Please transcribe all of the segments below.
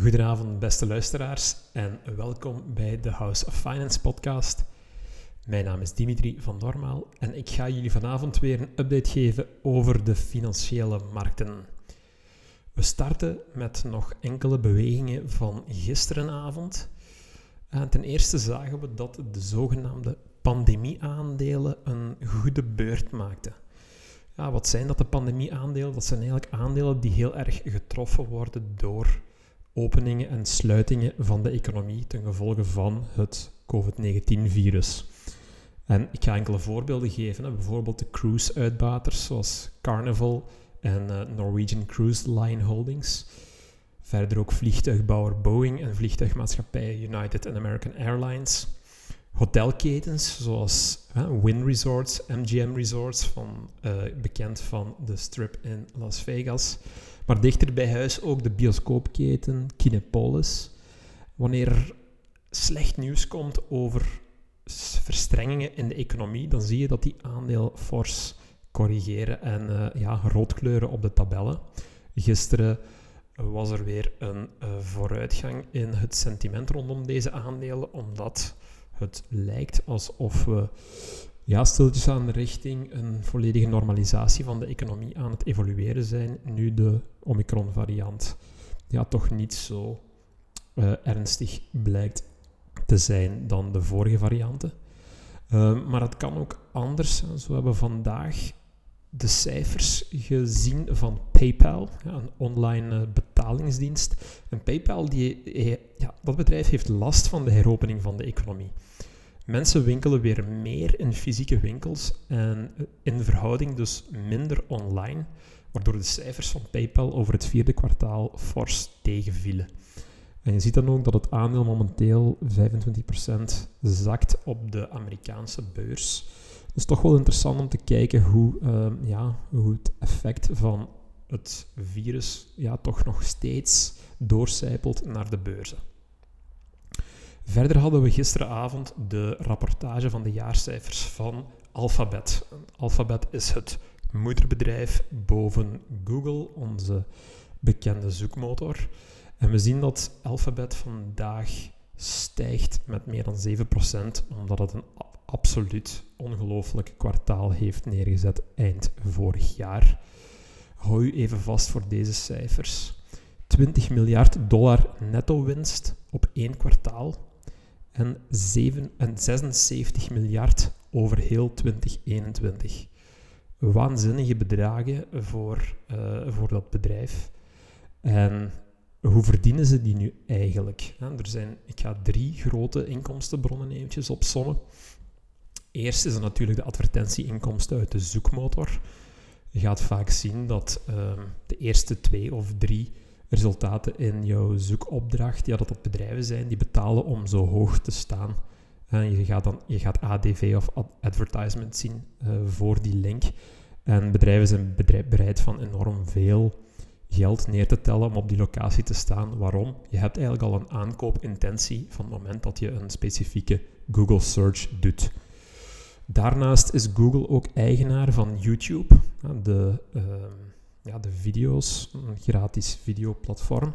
Goedenavond, beste luisteraars, en welkom bij de House of Finance podcast. Mijn naam is Dimitri van Dormaal en ik ga jullie vanavond weer een update geven over de financiële markten. We starten met nog enkele bewegingen van gisterenavond. En ten eerste zagen we dat de zogenaamde pandemieaandelen een goede beurt maakten. Ja, wat zijn dat de pandemieaandelen? Dat zijn eigenlijk aandelen die heel erg getroffen worden door openingen en sluitingen van de economie ten gevolge van het COVID-19-virus. En ik ga enkele voorbeelden geven. Bijvoorbeeld de cruise-uitbaters zoals Carnival en uh, Norwegian Cruise Line Holdings. Verder ook vliegtuigbouwer Boeing en vliegtuigmaatschappij United and American Airlines. Hotelketens zoals Win Resorts, MGM Resorts, van, uh, bekend van de strip in Las Vegas. Maar dichter bij huis ook de bioscoopketen Kinepolis. Wanneer er slecht nieuws komt over verstrengingen in de economie, dan zie je dat die aandeel fors corrigeren en uh, ja, rood kleuren op de tabellen. Gisteren was er weer een uh, vooruitgang in het sentiment rondom deze aandelen, omdat het lijkt alsof we ja, stiltjes aan richting een volledige normalisatie van de economie aan het evolueren zijn, nu de Omicron-variant ja, toch niet zo uh, ernstig blijkt te zijn dan de vorige varianten. Uh, maar het kan ook anders. Zo hebben we vandaag de cijfers gezien van PayPal, een online uh, betalingsdienst. En PayPal, die, ja, dat bedrijf heeft last van de heropening van de economie. Mensen winkelen weer meer in fysieke winkels en in verhouding dus minder online, waardoor de cijfers van PayPal over het vierde kwartaal fors tegenvielen. En je ziet dan ook dat het aandeel momenteel 25% zakt op de Amerikaanse beurs. Het is toch wel interessant om te kijken hoe, uh, ja, hoe het effect van het virus ja, toch nog steeds doorcijpelt naar de beurzen. Verder hadden we gisteravond de rapportage van de jaarcijfers van Alphabet. Alphabet is het moederbedrijf boven Google, onze bekende zoekmotor. En we zien dat Alphabet vandaag stijgt met meer dan 7%, omdat het een absoluut ongelooflijk kwartaal heeft neergezet eind vorig jaar. Hou u even vast voor deze cijfers. 20 miljard dollar netto winst op één kwartaal en, 7, en 76 miljard over heel 2021. Waanzinnige bedragen voor, uh, voor dat bedrijf. En hoe verdienen ze die nu eigenlijk? Er zijn, ik ga drie grote inkomstenbronnen eventjes opsommen. Eerst is er natuurlijk de advertentieinkomsten uit de zoekmotor. Je gaat vaak zien dat uh, de eerste twee of drie resultaten in jouw zoekopdracht, ja, dat dat bedrijven zijn die betalen om zo hoog te staan. Je, gaat dan, je gaat ADV of advertisement zien uh, voor die link. En bedrijven zijn bereid van enorm veel geld neer te tellen om op die locatie te staan. Waarom? Je hebt eigenlijk al een aankoopintentie van het moment dat je een specifieke Google search doet. Daarnaast is Google ook eigenaar van YouTube, de, uh, ja, de video's, een gratis videoplatform.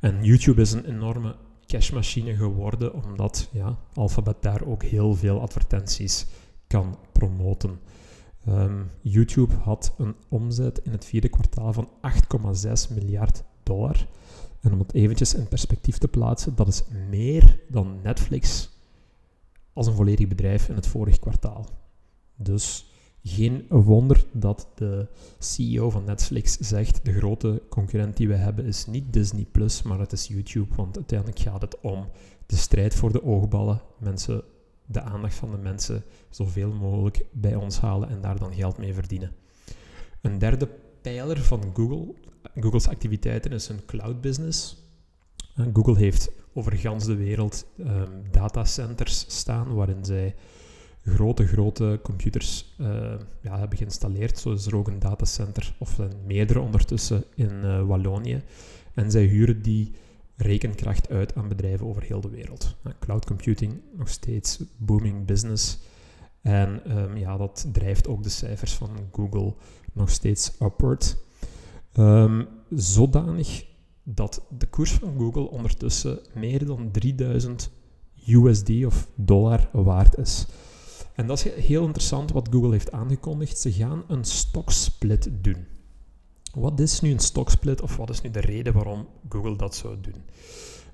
En YouTube is een enorme cashmachine geworden, omdat ja, Alphabet daar ook heel veel advertenties kan promoten. Um, YouTube had een omzet in het vierde kwartaal van 8,6 miljard dollar. En om het eventjes in perspectief te plaatsen, dat is meer dan Netflix als een volledig bedrijf in het vorige kwartaal. Dus geen wonder dat de CEO van Netflix zegt: de grote concurrent die we hebben is niet Disney Plus, maar het is YouTube. Want uiteindelijk gaat het om de strijd voor de oogballen. Mensen, de aandacht van de mensen zoveel mogelijk bij ons halen en daar dan geld mee verdienen. Een derde pijler van Google, Google's activiteiten, is een cloud business. Google heeft over gans de wereld um, datacenters staan waarin zij grote, grote computers uh, ja, hebben geïnstalleerd. Zo is er ook een datacenter, of meerdere ondertussen, in uh, Wallonië. En zij huren die rekenkracht uit aan bedrijven over heel de wereld. Cloud computing, nog steeds booming business. En um, ja, dat drijft ook de cijfers van Google nog steeds upward. Um, zodanig dat de koers van Google ondertussen meer dan 3000 USD of dollar waard is. En dat is heel interessant wat Google heeft aangekondigd. Ze gaan een stocksplit doen. Wat is nu een stocksplit of wat is nu de reden waarom Google dat zou doen?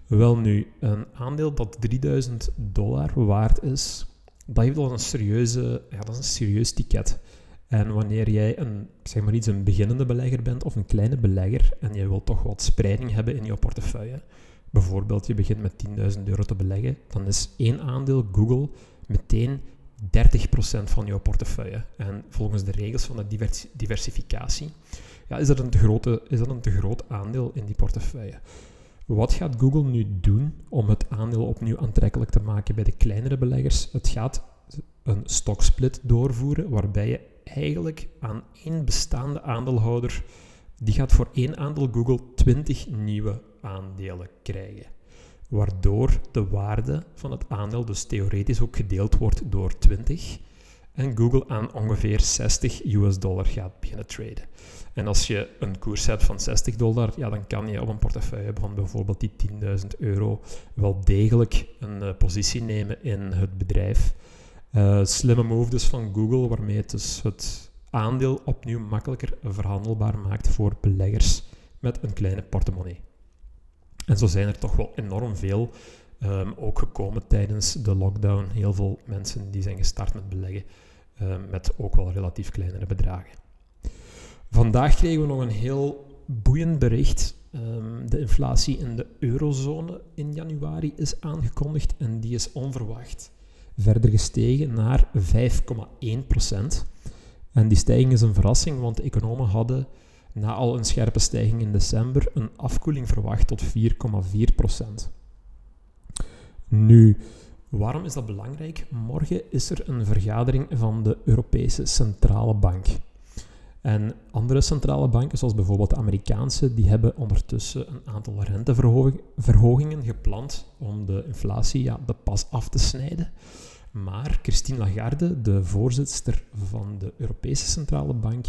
Wel nu, een aandeel dat 3000 dollar waard is, dat heeft een serieuze, ja, dat is een serieus ticket. En wanneer jij een, zeg maar iets, een beginnende belegger bent of een kleine belegger en je wilt toch wat spreiding hebben in je portefeuille, bijvoorbeeld je begint met 10.000 euro te beleggen, dan is één aandeel Google meteen 30% van jouw portefeuille. En volgens de regels van de diversificatie ja, is, dat een te grote, is dat een te groot aandeel in die portefeuille. Wat gaat Google nu doen om het aandeel opnieuw aantrekkelijk te maken bij de kleinere beleggers? Het gaat een stocksplit doorvoeren waarbij je eigenlijk aan één bestaande aandeelhouder, die gaat voor één aandeel Google 20 nieuwe aandelen krijgen. Waardoor de waarde van het aandeel dus theoretisch ook gedeeld wordt door 20 en Google aan ongeveer 60 US dollar gaat beginnen traden. En als je een koers hebt van 60 dollar, ja, dan kan je op een portefeuille van bijvoorbeeld die 10.000 euro wel degelijk een uh, positie nemen in het bedrijf. Uh, slimme move dus van Google, waarmee het dus het aandeel opnieuw makkelijker verhandelbaar maakt voor beleggers met een kleine portemonnee. En zo zijn er toch wel enorm veel um, ook gekomen tijdens de lockdown. Heel veel mensen die zijn gestart met beleggen um, met ook wel relatief kleinere bedragen. Vandaag kregen we nog een heel boeiend bericht. Um, de inflatie in de eurozone in januari is aangekondigd en die is onverwacht verder gestegen naar 5,1% En die stijging is een verrassing, want de economen hadden na al een scherpe stijging in december een afkoeling verwacht tot 4,4 Nu, waarom is dat belangrijk? Morgen is er een vergadering van de Europese Centrale Bank. En andere centrale banken, zoals bijvoorbeeld de Amerikaanse, die hebben ondertussen een aantal renteverhogingen gepland om de inflatie ja, de pas af te snijden. Maar Christine Lagarde, de voorzitter van de Europese Centrale Bank,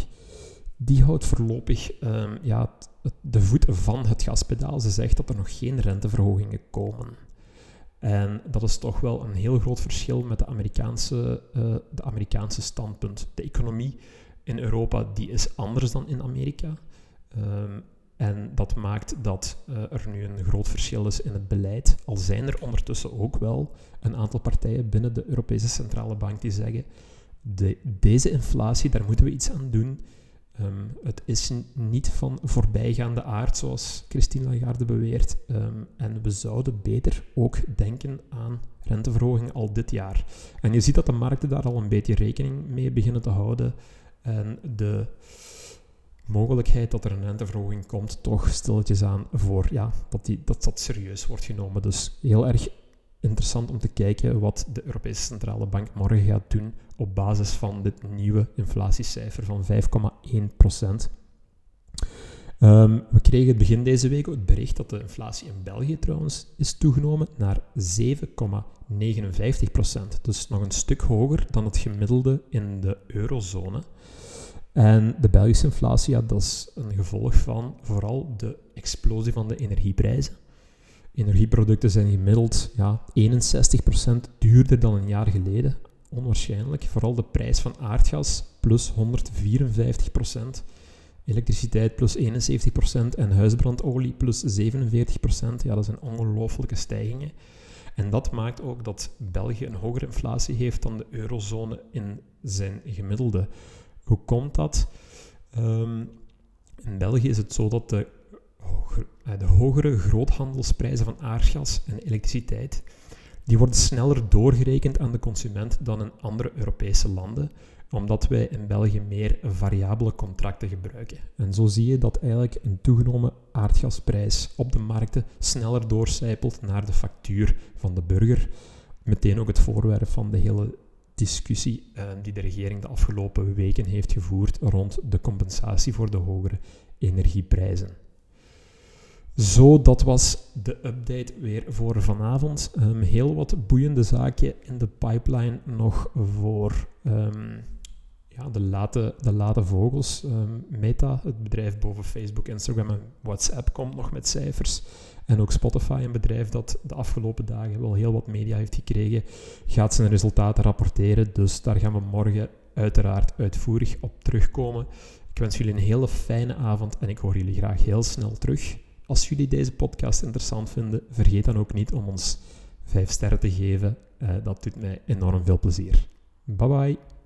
die houdt voorlopig um, ja, de voet van het gaspedaal. Ze zegt dat er nog geen renteverhogingen komen. En dat is toch wel een heel groot verschil met de Amerikaanse, uh, de Amerikaanse standpunt. De economie in Europa die is anders dan in Amerika. Um, en dat maakt dat uh, er nu een groot verschil is in het beleid. Al zijn er ondertussen ook wel een aantal partijen binnen de Europese Centrale Bank die zeggen: de, deze inflatie, daar moeten we iets aan doen. Um, het is niet van voorbijgaande aard, zoals Christine Lagarde beweert. Um, en we zouden beter ook denken aan renteverhoging al dit jaar. En je ziet dat de markten daar al een beetje rekening mee beginnen te houden. En de mogelijkheid dat er een renteverhoging komt, toch stilletjes aan voor ja, dat, die, dat dat serieus wordt genomen. Dus heel erg interessant om te kijken wat de Europese Centrale Bank morgen gaat doen op basis van dit nieuwe inflatiecijfer van 5,1 procent. Um, we kregen het begin deze week het bericht dat de inflatie in België trouwens is toegenomen naar 7,59 procent. Dus nog een stuk hoger dan het gemiddelde in de eurozone. En de Belgische inflatie, ja, dat is een gevolg van vooral de explosie van de energieprijzen. Energieproducten zijn gemiddeld ja, 61% duurder dan een jaar geleden. Onwaarschijnlijk. Vooral de prijs van aardgas plus 154%, elektriciteit plus 71% en huisbrandolie plus 47%. Ja, dat zijn ongelooflijke stijgingen. En dat maakt ook dat België een hogere inflatie heeft dan de eurozone in zijn gemiddelde. Hoe komt dat? Ehm, in België is het zo dat de, de hogere groothandelsprijzen van aardgas en elektriciteit die worden sneller doorgerekend aan de consument dan in andere Europese landen, omdat wij in België meer variabele contracten gebruiken. En zo zie je dat eigenlijk een toegenomen aardgasprijs op de markten sneller doorcijpelt naar de factuur van de burger. Meteen ook het voorwerp van de hele discussie uh, die de regering de afgelopen weken heeft gevoerd rond de compensatie voor de hogere energieprijzen. Zo, dat was de update weer voor vanavond. Um, heel wat boeiende zaken in de pipeline nog voor, um, ja, de, late, de late vogels. Ehm, Meta, het bedrijf boven Facebook, Instagram en WhatsApp, komt nog met cijfers. En ook Spotify, een bedrijf dat de afgelopen dagen wel heel wat media heeft gekregen, gaat zijn resultaten rapporteren. Dus daar gaan we morgen uiteraard uitvoerig op terugkomen. Ik wens jullie een hele fijne avond en ik hoor jullie graag heel snel terug. Als jullie deze podcast interessant vinden, vergeet dan ook niet om ons 5 sterren te geven. Uh, dat doet mij enorm veel plezier. Bye bye.